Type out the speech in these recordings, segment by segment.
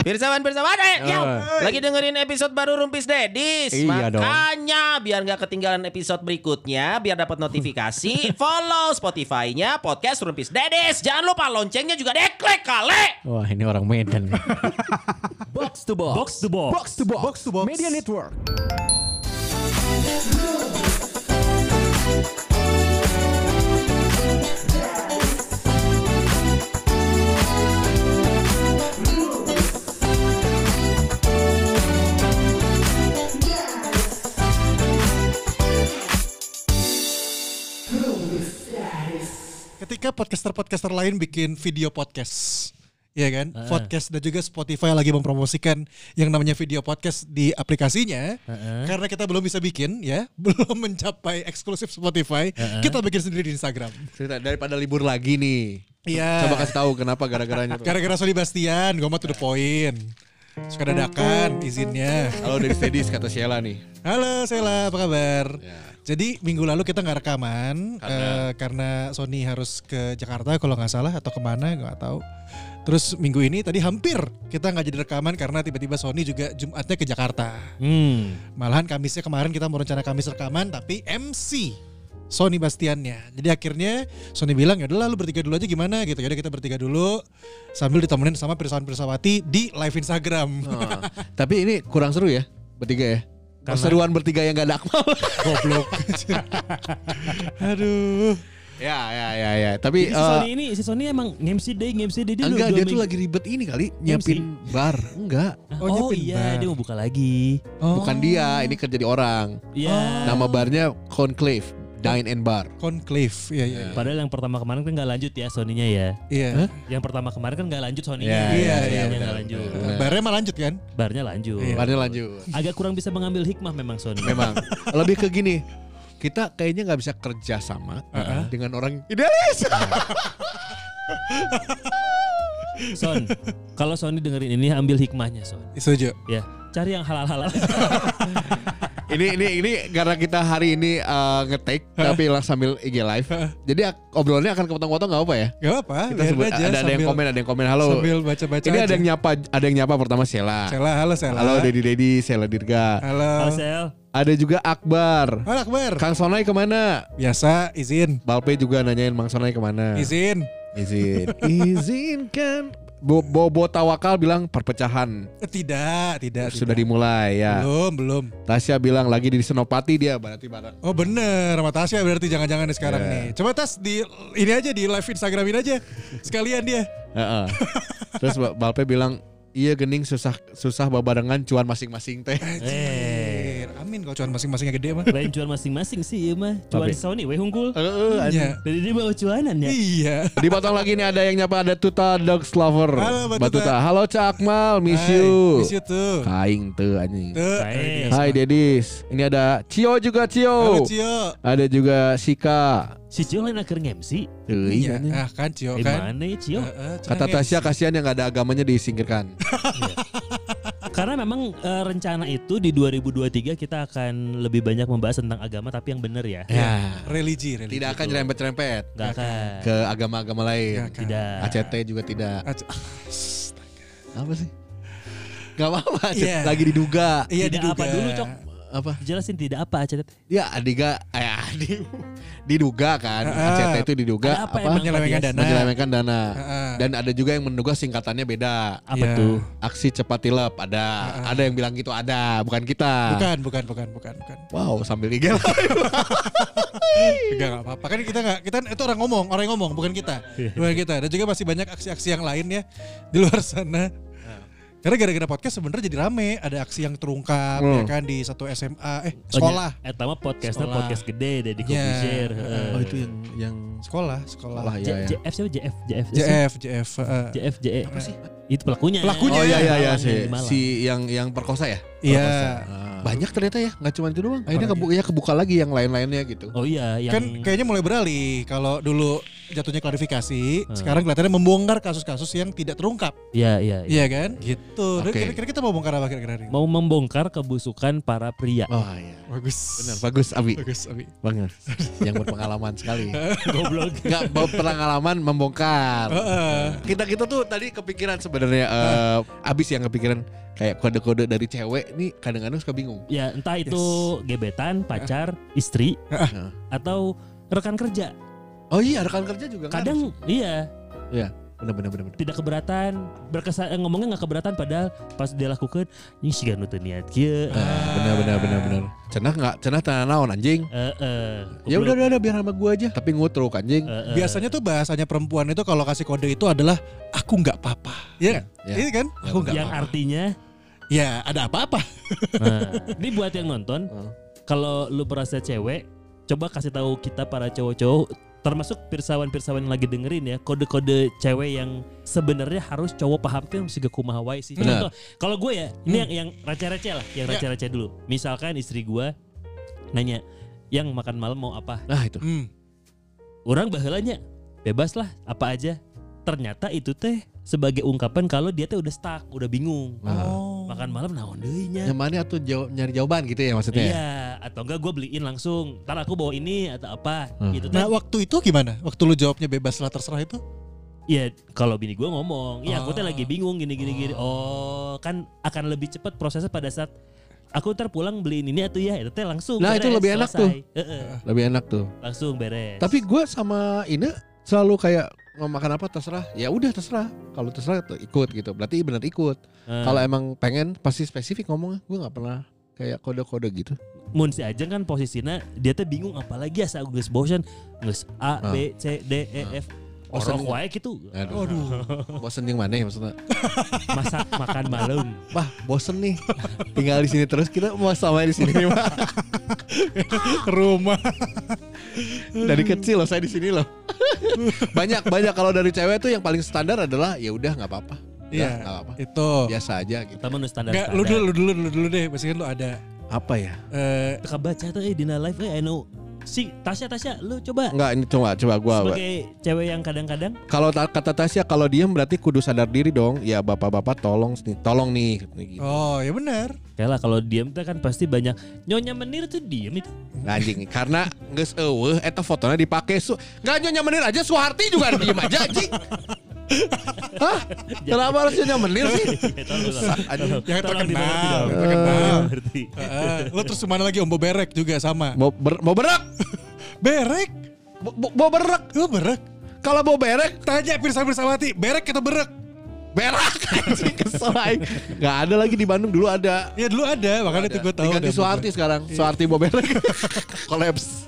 Pirsawan, Pirsawan, eh, ya. Oh. lagi dengerin episode baru Rumpis Dedis. Iya dong. Makanya biar nggak ketinggalan episode berikutnya, biar dapat notifikasi, follow Spotify-nya podcast Rumpis Dedis. Jangan lupa loncengnya juga deklek kali. Wah ini orang Medan. nih. Box to box. Box to box. Box to box. Box to box. Media Network. Ketika podcaster-podcaster lain bikin video podcast. Iya kan? Podcast dan juga Spotify lagi mempromosikan yang namanya video podcast di aplikasinya. Karena kita belum bisa bikin ya, belum mencapai eksklusif Spotify, kita bikin sendiri di Instagram. Cerita daripada libur lagi nih. Iya. Coba kasih tahu kenapa gara-garanya tuh. Gara-gara Sony Bastian, gue mah to the point. Suka dadakan izinnya. Halo dari Stedis kata Sheila nih. Halo Sela, apa kabar? Ya. Jadi minggu lalu kita nggak rekaman Karena? eh, karena Sony harus ke Jakarta kalau nggak salah atau ke mana nggak tahu. Terus minggu ini tadi hampir kita nggak jadi rekaman karena tiba-tiba Sony juga Jumatnya ke Jakarta. Hmm. Malahan Kamisnya kemarin kita mau rencana Kamis rekaman tapi MC Sony Bastiannya. Jadi akhirnya Sony bilang ya udah lu bertiga dulu aja gimana gitu. Jadi kita bertiga dulu sambil ditemenin sama Pirsawan Pirsawati di live Instagram. Oh, tapi ini kurang seru ya bertiga ya. Perseruan bertiga yang gak ada Akmal. Goblok. Aduh. ya ya ya ya. Tapi Jadi si eh, Sony ini, si Sony emang nge-MC day, nge-MC day dia enggak dia tuh lagi ribet ini kali nyiapin bar. Enggak. Oh, Oh, iya, bar. dia mau buka lagi. Oh. Bukan dia, ini kerja di orang. Iya. Nama barnya Conclave Dine and Bar. Conclave. Iya iya. Padahal yang pertama kemarin kan nggak lanjut ya Sony-nya ya. Iya. Yang pertama kemarin kan nggak lanjut Sony-nya. Iya, iya, iya, benar, nggak lanjut. Barnya mah lanjut kan? Barnya lanjut. Iya. Barnya lanjut. Agak kurang bisa mengambil hikmah memang Sony. Memang lebih ke gini. Kita kayaknya nggak bisa kerja sama Uh-uh. dengan orang idealis. Son, kalau Sony dengerin ini ambil hikmahnya Son. Setuju. Ya, cari yang halal-halal. ini ini ini karena kita hari ini uh, ngetek tapi lah sambil IG live. Jadi obrolannya akan kepotong-potong nggak apa ya? Gak apa, Kita sebut, aja ada, ada yang komen, ada yang komen. Halo. Sambil baca-baca Ini ada aja. yang nyapa, ada yang nyapa pertama Sheila. Sela, halo Sela. Halo Dedi Dedi, Sheila Dirga. Halo. Halo Sel. Ada juga Akbar. Halo Akbar. Kang Sonai ke mana? Biasa, izin. Balpe juga nanyain Mang Sonai ke mana? Izin. Izin. Izinkan. Bo Bobo Tawakal bilang perpecahan Eh, Tidak, tidak. sudah tidak. dimulai ya. Belum, belum. Tasya bilang lagi di Senopati dia berarti bareng. Oh bener, sama Tasya berarti jangan-jangan sekarang Iya. nih. Coba Tas di ini aja di live Instagramin aja. Sekalian dia. Heeh. Terus Ba- Balpe bilang iya gening susah susah babarengan cuan masing-masing teh. Eh, Eh, Amin kalau cuan masing-masingnya gede mah. lain cuan masing-masing sih ya mah. Cuan Tapi- Sony we unggul. Heeh, anjing. Iya. Jadi dia bawa cuanan ya. Iya. Dipotong lagi nih ada yang nyapa ada Tuta Dogs Lover. Halo, Mbak Mbak Tuta. Tuta. Halo Cak Akmal, miss Hai, you. Miss you tuh. Kaing tuh anjing. Tuh. Hai Dedis. Ini ada Cio juga Cio. Halo Cio. Ada juga Sika. Si Cio lain akhir nge-MC. Tuh, Iya, anjing. ah kan Cio Eh kan. mana ya Cio? Heeh, Kata cenah Tasya kasihan yang gak ada agamanya disingkirkan. Karena memang eh, rencana itu di 2023 kita akan lebih banyak membahas tentang agama tapi yang bener ya. ya. religi, religi. Tidak akan nyerempet-nyerempet Gak akan. ke agama-agama lain. Akan. Tidak. ACT juga tidak. Ac- Apa sih? Gak apa-apa. Iya. Lagi diduga. Iya Tidak diduga. apa dulu, Cok? Apa? Jelasin tidak apa Cet. Ya adiga, eh, adi- diduga kan. Ah. ACT itu diduga Ada apa apa? emang Penyelewengan Matias? dana. Menyelewengkan dana. Heeh. Dan ada juga yang menduga singkatannya beda. Apa Iya. tuh? Aksi cepat tilep ada. Ada yang bilang gitu ada, bukan kita. Bukan, bukan, bukan, bukan, bukan. Wow, sambil IG live. Enggak, enggak apa-apa. Kan kita enggak, kita itu orang ngomong, orang yang ngomong, bukan kita. Bukan kita. Dan juga masih banyak aksi-aksi yang lain ya di luar sana. Karena gara-gara podcast sebenarnya jadi rame, ada aksi yang terungkap Hmm. ya kan di satu SMA, eh sekolah, Oh, Eta mah podcastnya Sekolah. podcast gede deh di Iya. share. Oh itu yang yang sekolah, sekolah. sekolah ya. ya. JF siapa JF JF JF, JF. eh. JF JF apa sih? Itu pelakunya. Pelakunya. Oh iya iya iya si, si yang yang perkosa ya? Iya. Ah. Banyak ternyata ya, nggak cuma itu doang. Akhirnya kebuka, ya kebuka lagi yang lain-lainnya gitu. Oh iya yang Kan kayaknya mulai beralih. Kalau dulu jatuhnya klarifikasi. Sekarang kelihatannya membongkar kasus-kasus yang tidak terungkap. Iya, iya, iya. Iya kan? Gitu. Oke. Kira-kira kita mau bongkar apa kira-kira ini? Mau membongkar kebusukan para pria. Oh iya. Bagus. Benar, bagus Abi. Bagus, Abi. Banget. Yang berpengalaman sekali. Goblok. Enggak berpengalaman membongkar. Kita kita tuh tadi kepikiran sebenarnya eh, abis yang kepikiran kayak kode-kode dari cewek nih kadang-kadang suka bingung. Ya, entah itu gebetan, pacar, istri Heeh. atau rekan kerja. Oh iya rekan kerja juga kan? Kadang iya, Iya. Benar benar benar. benar. tidak keberatan, berkesan eh, ngomongnya nggak keberatan padahal pas dia lakukan ini sih gak niat kieu. Ah, benar benar benar benar. Cenah nggak cenah tanah naon anjing. Eh, eh, Ya udah udah udah biar sama gua aja. Tapi ngutruk anjing. Eh, eh. Biasanya tuh bahasanya perempuan itu kalau kasih kode itu adalah aku nggak apa-apa. Iya kan? Ya. Ini kan? Aku nggak yang artinya Ya ada apa-apa. Nah, ini buat yang nonton, Hmm. kalau lu merasa cewek, coba kasih tahu kita para cowok-cowok, termasuk pirsawan-pirsawan yang lagi dengerin ya, kode-kode cewek yang sebenarnya harus cowok paham tuh mesti kumaha wae sih. Benar. Contoh, kalau gue ya, ini yang yang receh-receh lah, yang Ya. receh-receh dulu. Misalkan istri gue nanya, yang makan malam mau apa? Nah itu. Hmm. Orang bahelanya, bebas lah, apa aja. Ternyata itu teh sebagai ungkapan kalau dia teh udah stuck, udah bingung. Nah. Oh. Makan malam naon deui nya. Yang mana tuh jawab, nyari jawaban gitu ya maksudnya. ya? Iya, atau enggak gue beliin langsung. Ntar aku bawa ini atau apa Hmm. gitu. Nah Nah, waktu itu gimana? Waktu lu jawabnya bebas lah terserah itu? ya kalau bini gue ngomong, iya aku teh Oh. lagi bingung gini gini gini. Oh, kan akan lebih cepat prosesnya pada saat aku ntar pulang beliin ini atau ya itu teh langsung. Nah, itu beres, lebih enak selesai. tuh. Heeh, Lebih enak tuh. langsung beres. Tapi gue sama Ine selalu kayak mau makan apa terserah. Ya udah terserah. Kalau terserah tuh ikut gitu. Berarti benar ikut. Eh, Kalau emang pengen pasti spesifik ngomongnya. Gue nggak pernah kayak kode-kode gitu. Mun si Ajeng kan posisinya dia teh bingung apalagi asa geus bosan geus A Ah. B C D E F Bosen. Orok wae gitu. Aduh. Bosen yang mana ya maksudnya? Masak makan malam. Wah bosen nih. Tinggal di sini terus kita mau sama di sini mah. Rumah. Dari kecil loh saya di sini loh. banyak banyak kalau dari cewek tuh yang paling standar adalah ya udah nggak apa-apa. Iya. nggak apa-apa. Itu. Biasa aja gitu. Standar. Enggak, lu dulu, lu dulu, lu dulu deh. Pasti kan lu ada Apa ya? eh Teka baca tuh eh dina live eh anu si Tasya Tasya lu coba Enggak ini coba coba gua. sebagai cewek yang kadang-kadang Kalau ta- kata Tasya kalau diem berarti kudu sadar diri dong. Ya bapak-bapak tolong nih, tolong nih. Gitu. Oh, ya benar. kayak lah kalau diem tuh kan pasti banyak nyonya menir tuh diem itu Anjing karena geus eueuh eta fotonya dipake su Nggak nyonya menir aja Suharti juga diem aja anjing. Hah? Kenapa harus nyonya menir sih? Yang terkenal. Heeh. lu terus mana lagi Om Boberek juga sama. Mau ber, mau berak? Berek. Mau- berak? Lu berek. Kalau mau berek Tanya Pirsa Pirsawati, berek kita berek. Berak anjing kesel aing. Nggak ada lagi di Bandung dulu ada. Ya dulu ada, makanya itu gue tahu. Diganti Boberek. sekarang. Suharti Boberek. Kolaps.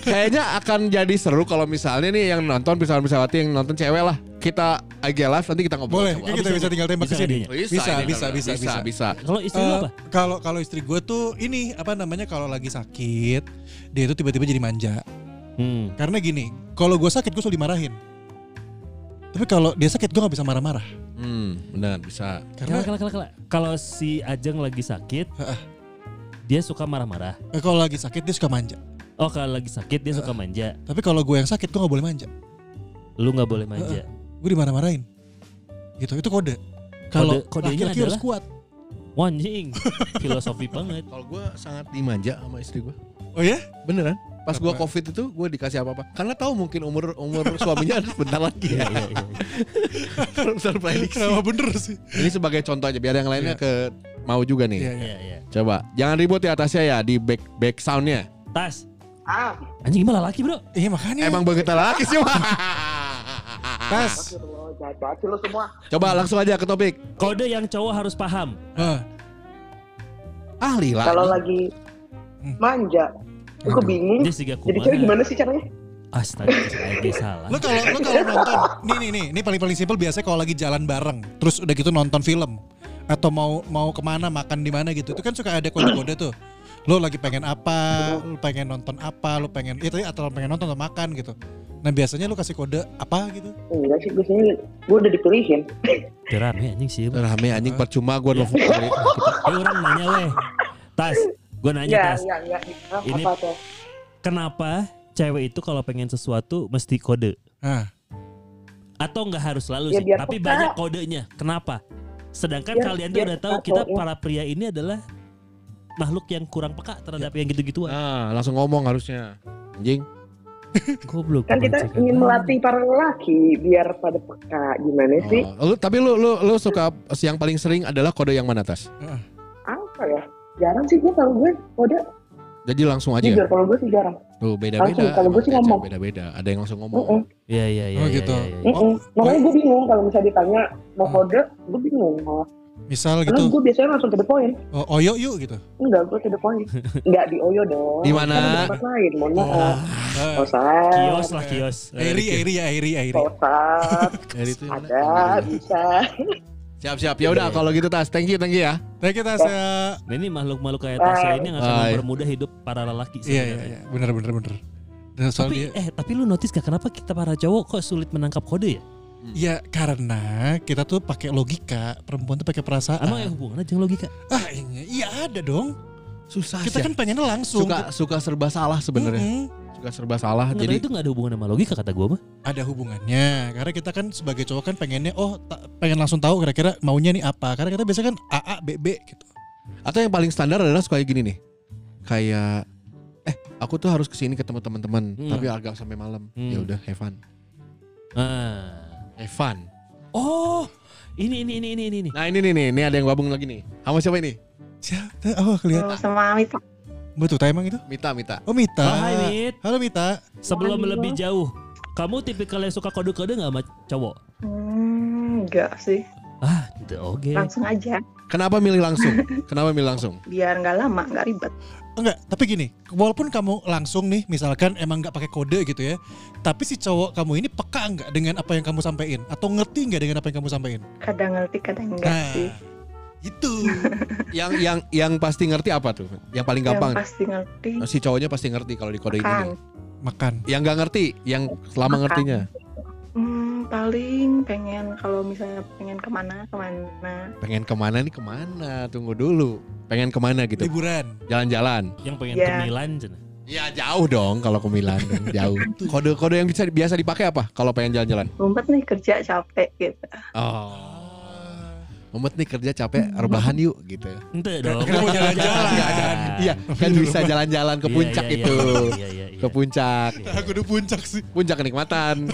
Kayaknya akan jadi seru kalau misalnya nih yang nonton bisa Bisawati yang nonton cewek lah. Kita IG live nanti kita ngobrol. Boleh, sama- kita bisa tinggal tembak ke Bisa sini. Bisa, Bisa, ini bisa, kalau- bisa, bisa. bisa. kalau istri lu Eh, apa Kalau kalau istri gue tuh ini apa namanya kalau lagi sakit dia itu tiba-tiba jadi manja. hmm. Karena gini, kalau gue sakit gue selalu dimarahin. Tapi kalau dia sakit gue nggak bisa marah-marah. Hmm, benar bisa. Karena Kala, kala, kala, kala. kalau si Ajeng lagi sakit Heeh. dia suka marah-marah eh, kalau lagi sakit dia suka manja. oh kalau lagi sakit dia suka manja Tapi kalau gue yang sakit gue nggak boleh manja. lu nggak boleh manja Gue dimarah-marahin. Gitu, itu kode. Kalau Kode- kodenya laki-laki harus adalah? kuat. Wah, anjing filosofi banget Kalau gue sangat dimanja sama istri gue. Oh ya? Beneran. Pas gue Apa? covid itu gue dikasih apa-apa. Karena tahu mungkin umur umur suaminya ada sebentar lagi Iya, ya. iya, iya. Kenapa bener sih? Ini sebagai contoh aja biar yang lainnya ke mau juga nih. Iya, iya. Iya, iya. Coba jangan ribut ya atasnya ya di back back soundnya. tas Ah, anjing gimana laki bro Iya makanya. Emang begitu laki sih mah. tas. astagfirullah, jahat banget sih lo semua. Coba langsung aja ke topik. kode yang cowok harus paham Ah, Ahli lah. Kalau lagi manja, aku bingung. dia sih gak Jadi cewek gimana sih caranya? astaga salah Lo kalau lo kalau nonton, nih nih nih, ini paling paling simpel biasanya kalau lagi jalan bareng, terus udah gitu nonton film atau mau mau ke mana makan di mana gitu, itu kan suka ada kode-kode tuh. Lo lagi pengen apa, lo pengen nonton apa, lo pengen itu atau lo pengen nonton atau makan gitu. Nah biasanya lo kasih kode apa gitu? Enggak sih, biasanya gue udah dipilihin. Udah rame anjing sih Rame anjing percuma gue nelfon. Eh orang nanya weh Tas gue nanya Enggak, Tas enggak, enggak. Ah, Ini- Apa tuh? kenapa cewek itu kalau pengen sesuatu mesti kode Ah, atau nggak harus selalu Ya, sih, tapi peka. banyak kodenya. Kenapa? Sedangkan Biar- kalian tuh udah tahu kita cowoknya. para pria ini adalah makhluk yang kurang peka terhadap yang gitu-gituan. Nah, langsung ngomong harusnya. Anjing. Goblok. Kan kita ingin melatih para lelaki biar pada peka. Gimana sih? Oh, lu, tapi lu lu lu suka yang paling sering adalah kode yang mana tas? Apa ya? Jarang sih gue kalau gue kode Jadi langsung aja. jujur kalau gue sih jarang. Tuh beda-beda. Langsung, kalau gue sih Beda- ngomong. Beda-beda. Ada yang langsung ngomong. Iya iya iya. Oh, iya, gitu. iya, iya. Mm-mm. Makanya gue bingung kalau misalnya ditanya mau Hmm. kode, gue bingung misal Karena gitu, gue biasanya langsung to the point. oh, oyo yuk gitu. Enggak, gue to the point. Enggak di Oyo dong. Di mana? Di tempat lain, mohon maaf. Ah, Kosan, Kios lah kios. Airi, Airi ya, Airi, Airi. kosan, Dari itu ada, bisa. Siap-siap. Ya udah kalau gitu tas. Thank you, thank you ya. Thank you Tas ya. Nah, ini makhluk-makhluk kayak Tasya ini yang akan Hai. mempermudah hidup para lelaki Iya, iya, iya. Bener, bener, bener. Dan soal Tapi dia, eh tapi lu notice gak kenapa kita para cowok kok sulit menangkap kode ya? ya karena kita tuh pakai logika, perempuan tuh pakai perasaan. Emang ya hubungannya jangan logika. Ah, iya, iya ada dong. Susah Kita sih. kan pengennya langsung. suka suka serba salah sebenarnya. Mm-mm. Suka serba salah. Nggak, jadi itu gak ada hubungan sama logika kata gua mah. ada hubungannya karena kita kan sebagai cowok kan pengennya oh pengen langsung tahu kira-kira maunya nih apa karena kita biasanya kan A A B B gitu atau yang paling standar adalah suka kayak gini nih. Kayak eh aku tuh harus ke sini ketemu teman-teman Hmm. tapi agak sampai malam. Hmm. Ya udah have fun. Ah. Have fun. Oh, ini ini ini ini ini. Nah ini nih nih, ini ada yang gabung lagi nih. Sama siapa ini? siapa oh kelihatan sama Mita. Betul emang itu Mita, Mita. oh Mita Oh, hai Mit. halo Mita Sebelum Halo. lebih jauh, kamu tipikal yang suka kode-kode gak sama cowok? Hmm, enggak sih. Ah, oke. Langsung aja. Kenapa milih langsung? Kenapa milih langsung? Biar nggak lama, nggak ribet. enggak tapi gini walaupun kamu langsung nih misalkan emang nggak pakai kode gitu ya tapi si cowok kamu ini peka nggak dengan apa yang kamu sampaikan atau ngerti nggak dengan apa yang kamu sampaikan Kadang ngerti, kadang enggak nah sih. Itu yang yang yang pasti ngerti apa tuh? Yang paling gampang. Yang pasti ngerti. Si cowoknya pasti ngerti kalau di kode ini. Kan. makan Yang nggak ngerti, yang selama Makan. ngertinya. Hmm, paling pengen kalau misalnya pengen ke mana ke mana. Pengen ke mana nih ke mana? Tunggu dulu. Pengen ke mana gitu? liburan Jalan-jalan. Yang pengen Ya. ke Milan cina. Ya jauh dong kalau ke Milan jauh. Kode-kode yang bisa biasa dipakai apa kalau pengen jalan-jalan? Ngumpet nih kerja capek gitu. Oh. Mumet nih kerja capek, rebahan yuk gitu. Ente dong. Mau jalan-jalan. Iya, kan bisa jalan-jalan ke puncak iya, itu. Iya, iya, iya. Ke puncak. aku udah puncak sih Puncak kenikmatan.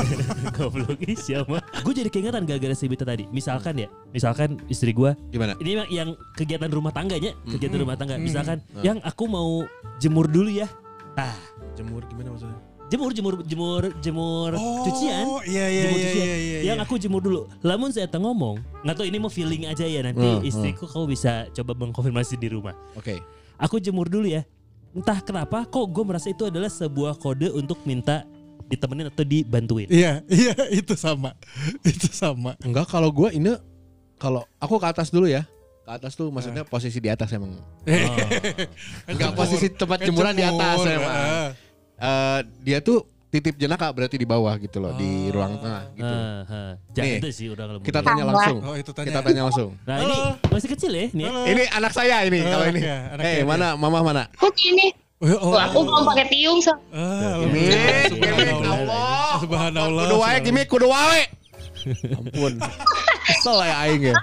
Goblok ih siapa? Gue jadi keingetan gara-gara si Bita tadi. Misalkan ya, misalkan istri gue Gimana? ini yang, yang kegiatan rumah tangganya, kegiatan rumah tangga. Hmm. Misalkan Hmm. yang aku mau jemur dulu ya. Ah, Jemur gimana maksudnya? Jemur jemur jemur jemur cucian. oh iya iya Jemur iya cucian. iya iya Yang aku jemur dulu. Lamun saya ngomong, nggak tahu ini mau feeling aja ya nanti Hmm, istriku kau bisa coba mengkonfirmasi di rumah. Oke. Aku jemur dulu ya. Entah kenapa kok gue merasa itu adalah sebuah kode untuk minta ditemenin atau dibantuin. Iya, iya itu sama. Itu sama. Enggak kalau gue ini kalau aku ke atas dulu ya. Ke atas tuh maksudnya posisi di atas emang. Oh. Enggak posisi tempat jemuran di atas emang. Eh, dia tuh titip jenaka berarti di bawah gitu loh, di Oh. ruang tengah gitu. Ah. Jangan Nih, itu sih udah kalau Kita tanya langsung. Oh itu tanya. Kita tanya langsung. Nah ini masih kecil ya nih. Halo. Ini anak saya ini Oh, kalau ini. anaknya Eh, dia. mana mama mana? Kok gini? Oh, Tuh, aku mau pakai tiung so. Ah, Gimik, Subhanallah. gimik, Allah. Subhanallah. Kudu wae gimik, kudu wae. Ampun. Kesel ya aing ya.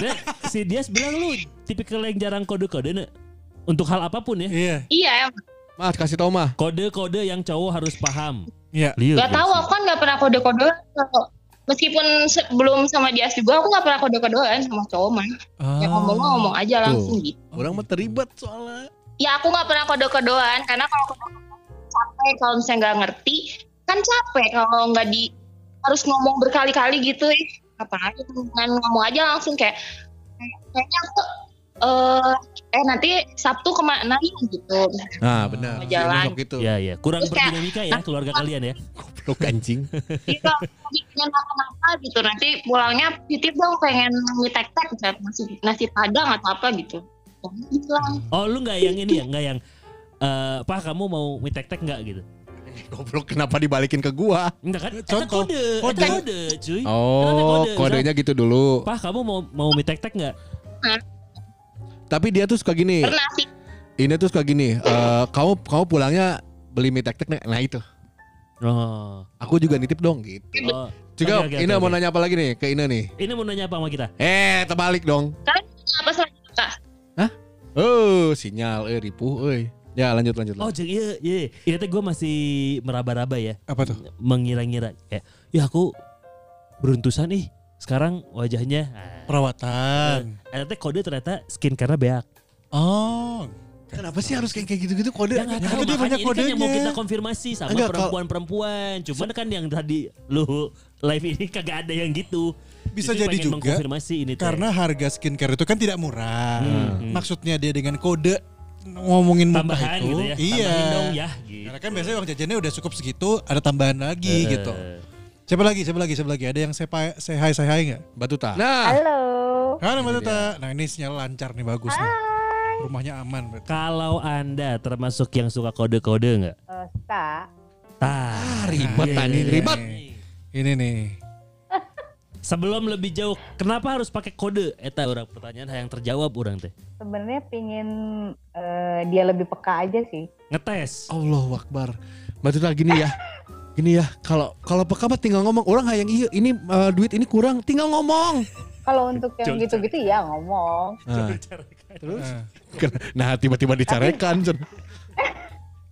Nah, si Dias bilang lu tipikal yang jarang kode-kode nih. Untuk hal apa pun ya. Iya, Iya, emang. Mas kasih tau mah. Kode-kode yang cowok harus paham. iya. Lihat. Gak tahu aku kan gak pernah kode-kodean. Meskipun sebelum sama dia juga aku gak pernah kode-kodean sama cowok mah. Ya ngomong ngomong aja langsung gitu. Orang mah terlibat soalnya. Ya aku gak pernah kode-kodean karena kalau kode-kodean capek kalau misalnya nggak ngerti kan capek kalau nggak di harus ngomong berkali-kali gitu ya. Apalagi dengan ngomong aja langsung kayak kayaknya aku eh eh nanti Sabtu ke mana gitu. Nah, benar. Mau jalan. Gitu. Ya ya, kurang Terus kayak- berdinamika ya keluarga kalian ya. Goblok anjing. Iya, pengen makan apa gitu. Nanti pulangnya titip dong pengen mie tek-tek nasi nasi padang atau apa gitu. Oh lu nggak yang ini ya, nggak yang eh Pak kamu mau mie tek-tek nggak gitu? Goblok kenapa dibalikin ke gua? Enggak kan? Eta Contoh, kode, kode. eta kode, cuy. Oh, kode. kodenya gitu dulu. Pak kamu mau mau mie tek-tek nggak? Tapi dia tuh suka gini. Pernah sih. Ini tuh suka gini. eh, kamu kamu pulangnya beli mie tek tek nah itu. Oh. Aku juga nitip dong gitu. oh. Juga Oke, oke, Ina oke, mau oke. nanya apa lagi nih ke Ina nih? Ini mau nanya apa sama kita? Eh, terbalik dong. Kalian apa selanjutnya kak? Oh, sinyal eh ripuh euy. Ya, lanjut lanjut. Oh, jadi iya, iya. Ini tuh gue masih meraba-raba ya. Apa tuh? Mengira-ngira kayak, ya aku beruntusan nih. Sekarang wajahnya. Nah, Perawatan. ternyata kode ternyata skin karena beak. Oh. Kenapa sih harus kayak gitu-gitu kode? Ya tahu kan dia banyak ini kan yang mau kita konfirmasi sama perempuan-perempuan. Cuman kan yang tadi lu live ini kagak ada yang gitu. Bisa Justru jadi pengen juga mengkonfirmasi ini teh. Karena harga skincare itu kan tidak murah. Hmm. Maksudnya dia dengan kode ngomongin muka tambahan itu. gitu ya. Iya. Dong ya gitu. Karena kan biasanya uang jajannya udah cukup segitu, ada tambahan lagi Eh, gitu. Siapa lagi? Siapa lagi? Siapa lagi? Ada yang say, pa- say hi, say hi nggak? Batuta. Nah, Halo. Halo Mbak Tuta. Nah ini sinyal lancar nih, bagus nih. Rumahnya aman berarti. Kalau Anda termasuk yang suka kode-kode nggak? Eh, suka. Tah, ribet iya, tadi, iya, ribet. Ini nih. Sebelum lebih jauh, kenapa harus pakai kode? Eta orang pertanyaan yang terjawab orang teh. Sebenarnya pingin eh, dia lebih peka aja sih. Ngetes. Allahu Akbar. Batuta gini ya. Gini ya, kalau kalau peka mah tinggal ngomong. Orang hayang iya, ini eh, duit ini kurang, tinggal ngomong. Kalau untuk yang gitu-gitu ya ngomong. Nah, Terus? nah tiba-tiba dicarekan. Cen.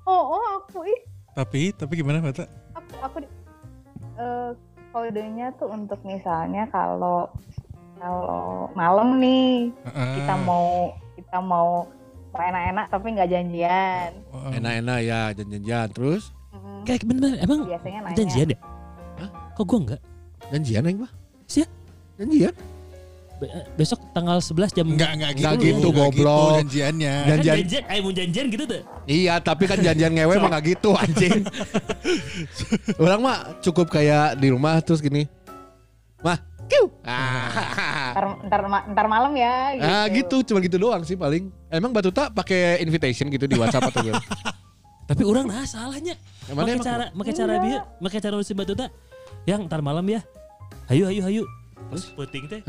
Oh, oh aku ih, Tapi, tapi gimana Mbak Tuta? aku aku di- eh, kodenya tuh untuk misalnya kalau kalau malam nih kita mau kita mau enak-enak tapi nggak janjian. Enak-enak ya, janjian-janjian. Terus Mm, Kayak bener, emang Biasanya nanya. janjian ya? Kok gua enggak? janjian yang mah? Sia. Janjian. Be- eh, besok tanggal 11 jam Enggak, enggak gitu. Enggak gitu, enggak goblok. janjiannya. Kan Janjian. janjian, eh mau janjian gitu tuh. Iya, tapi kan janjian ngewe mah gak gitu anjing. Orang mah cukup kayak di rumah terus gini. Mah, kiu. Ah, Ntar, ntar, ma- ntar malam ya. Gitu. ah gitu, cuma gitu doang sih paling. Emang Batuta pakai invitation gitu di WhatsApp atau gimana? Tapi orang nah salahnya. Emang? cara, make cara dia, make cara si Batuta. Yang ntar malam ya. Hayu, hayu, hayu. Terus penting teh,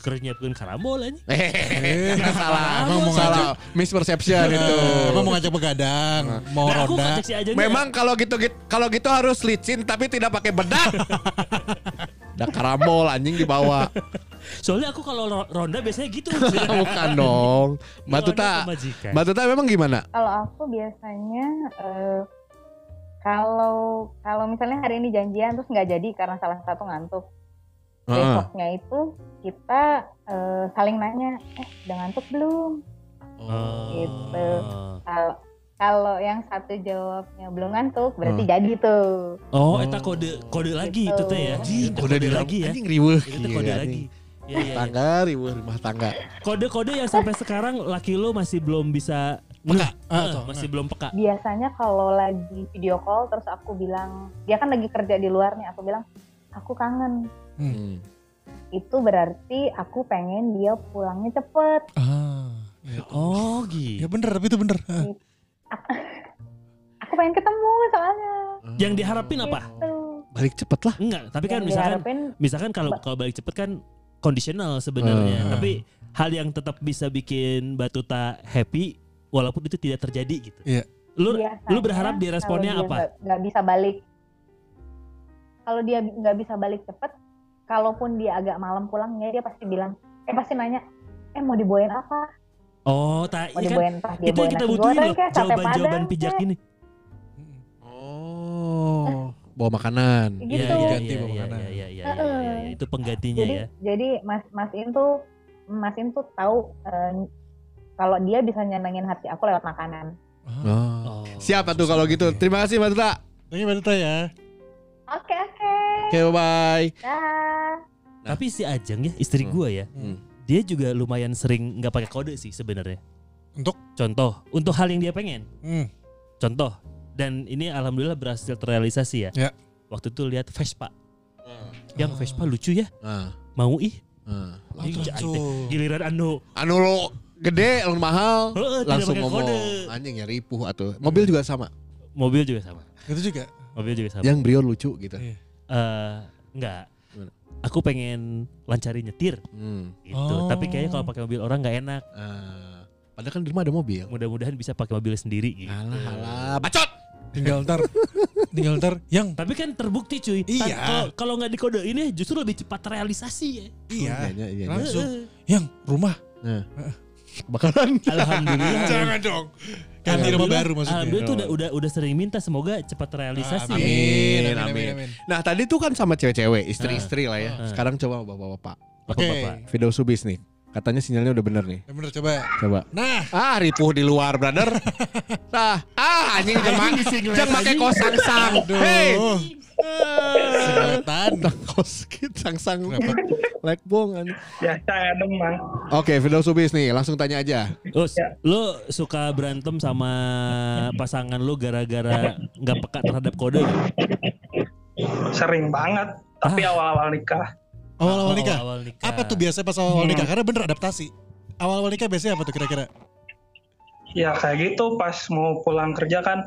keur nyiapkeun karambol aja. Eh, salah, mau salah, misperception itu. Emang mau ngajak begadang, mau Nah, ronda. ngajak si Ajeng Memang kalau gitu gitu kalau gitu harus licin tapi tidak pakai bedak. Ada karambol anjing di bawah. Soalnya aku kalau ro- ronda biasanya gitu. Bukan dong. Majikan. Batuta memang gimana? Kalau aku biasanya eh, kalau kalau misalnya hari ini janjian terus nggak jadi karena salah satu ngantuk. Heeh. Besoknya itu kita eh, saling nanya, eh udah ngantuk belum? Oh. Gitu. Kalau kalau yang satu jawabnya belum ngantuk berarti jadi tuh. Oh, eta kode kode lagi itu teh ya. Anjing, Itu kode di lagi ya. Anjing riweuh. Itu kode Iya, lagi. Iya, iya, iya. Tangga riweuh rumah tangga. Kode-kode yang sampai sekarang laki lu masih belum bisa peka. Ah, masih belum peka. Biasanya kalau lagi video call terus aku bilang, dia kan lagi kerja di luar nih, aku bilang aku kangen. Hmm. Itu berarti aku pengen dia pulangnya cepet. Ah, ya. Oh, Ya gitu. bener, tapi itu bener. Ah. Aku pengen ketemu soalnya. Yang diharapin apa? Gitu. Balik cepet lah. Enggak, tapi kan Yang misalkan diharapin misalkan kalau kalau balik cepet kan kondisional sebenarnya, Hmm. tapi hal yang tetap bisa bikin Batuta happy walaupun itu tidak terjadi gitu. Iya. Lu biasanya lu berharap dia responnya dia apa? nggak- nggak bisa balik. Kalau dia nggak bisa balik cepet, kalaupun dia agak malam pulangnya dia pasti bilang, eh pasti nanya, eh mau dibawain apa? Oh, tak iya kan dia itu yang kita butuhin loh, jawaban-jawaban pijak ini. Oh, bawa makanan. Gitu. Iya, iya, Ganti iya, bawa iya, makanan. iya, iya, iya, iya, iya, iya, itu penggantinya Jadi ya. jadi Mas Mas In tuh Mas In tuh tahu eh, kalau dia bisa nyenengin hati aku lewat makanan. Oh. Oh. Siapa tuh kalau gitu? Terima kasih Batuta. Thank you Mbak Tuta ya. Oke oke. Oke, bye. Dah. Tapi si Ajeng ya, istri Hmm. gua ya, Hmm. Dia juga lumayan sering nggak pakai kode sih sebenarnya. Untuk? Contoh, untuk hal yang dia pengen. Hmm. Contoh, dan ini alhamdulillah berhasil terrealisasi ya. Ya. Waktu itu lihat Vespa. Yang Vespa lucu ya, Nah, mau ih. Langsung. deh. Giliran anu. Anu lo gede, anu mahal, tidak langsung ngomong. kode. Anjing ya ripuh atau mobil juga sama. Mobil juga sama. Itu juga. Mobil juga sama. Yang Brio lucu gitu. Iya. Eh, enggak. Aku pengen lancari nyetir Hmm. gitu. Oh. Tapi kayaknya kalau pakai mobil orang nggak enak. Ah, padahal kan di rumah ada mobil. Mudah-mudahan bisa pakai mobil sendiri gitu. Alah, alah, bacot. tinggal ntar tinggal ntar yang Tapi kan terbukti cuy. Iya. Kalau nggak dikode ini justru lebih cepat realisasi ya. iya Iya, iya, iya. langsung yang rumah Nah. Bakaran. Alhamdulillah. jangan dong ganti rumah baru maksudnya Alhamdulillah tuh udah udah udah sering minta semoga cepat realisasi. Ah, ya. amin, amin, amin, amin. Nah tadi tuh kan sama cewek-cewek, istri-istri lah ya. Sekarang coba bapak-bapak. Oke, Bapak-bapak. Video subis nih. Katanya sinyalnya udah bener nih. yang bener coba. Coba. Nah, Ah ripuh di luar brother. Nah, ah anjing jangan jangan pakai kos sang-sang. aduh. Hey. Singletan. Kos kit sang-sang. Kenapa? Like bong anjing. Ya, saya demang. Oke, video subis nih, langsung tanya aja. Oh, lo suka berantem sama pasangan lo gara-gara nggak peka terhadap kode? nggak? Sering banget. Tapi awal-awal nikah. Awal-awal Oh, nikah. awal nikah. Apa tuh biasanya pas awal-awal nikah? Karena bener adaptasi. Awal-awal nikah biasanya apa tuh kira-kira? Ya kayak gitu pas mau pulang kerja kan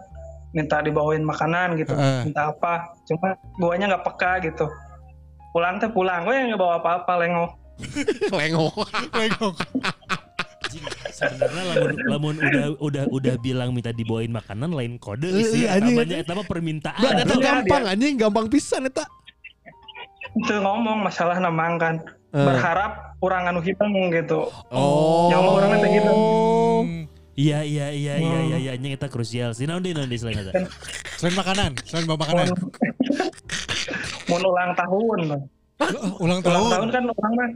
minta dibawain makanan gitu. Heeh. Minta apa. Cuma guanya nggak peka gitu. Pulang teh pulang. Gue nggak bawa apa-apa lengo. Lengo. Lengok. Anjing, Sebenarnya lamun, lamun udah udah udah bilang minta dibawain makanan lain kode sih. anjing. Namanya eta mah permintaan. Eta Iya, gampang anjing, gampang pisan eta. Itu ngomong masalah namang kan. Eh. Berharap kurang anu hidung gitu. Oh. Ya, orang nanti gitu. Hmm. Iya iya iya iya iya iya anjing eta krusial sih. Naon deui selain eta? Selain makanan, selain bawa makanan. Mau ulang tahun. Oh, ulang Ulang tahun. tahun kan orang mah.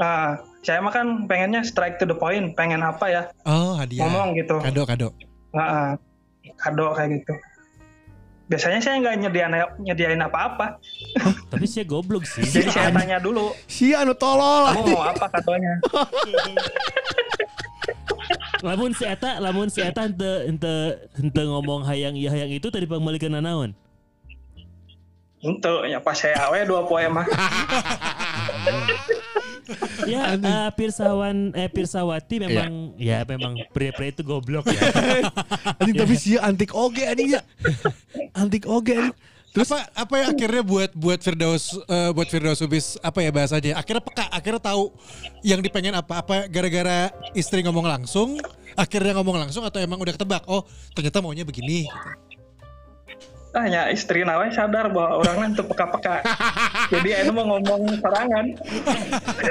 Nah, saya mah kan pengennya strike to the point. Pengen apa ya? Oh, hadiah. Ngomong gitu. Kado, kado. Nah, kado kayak gitu. Biasanya saya nggak nyediain nyediain apa-apa. Tapi sih goblok sih. Jadi saya tanya dulu, Si anu tolol. kamu mau apa kadonya? lamun si eta lamun si eta henteu henteu henteu ngomong hayang iya hayang itu tadi pangmalikeun naon? Untuk ya pas saya awe dua poe mah. Ya, eh, Pirsawan eh Pirsawati memang ya memang pria-pria itu goblok ya. Anjing tapi si antik oge anjing ya. Antik oge anjing. Terus apa, apa yang akhirnya buat buat Firdaus eh, buat Firdaus Subis apa ya bahasanya? Akhirnya peka, akhirnya tahu yang dipengen apa? Apa gara-gara istri ngomong langsung, akhirnya ngomong langsung atau emang udah ketebak? Oh, ternyata maunya begini. Ah ya istri nawe sadar bahwa orang itu peka-peka. Jadi ini mau ngomong serangan.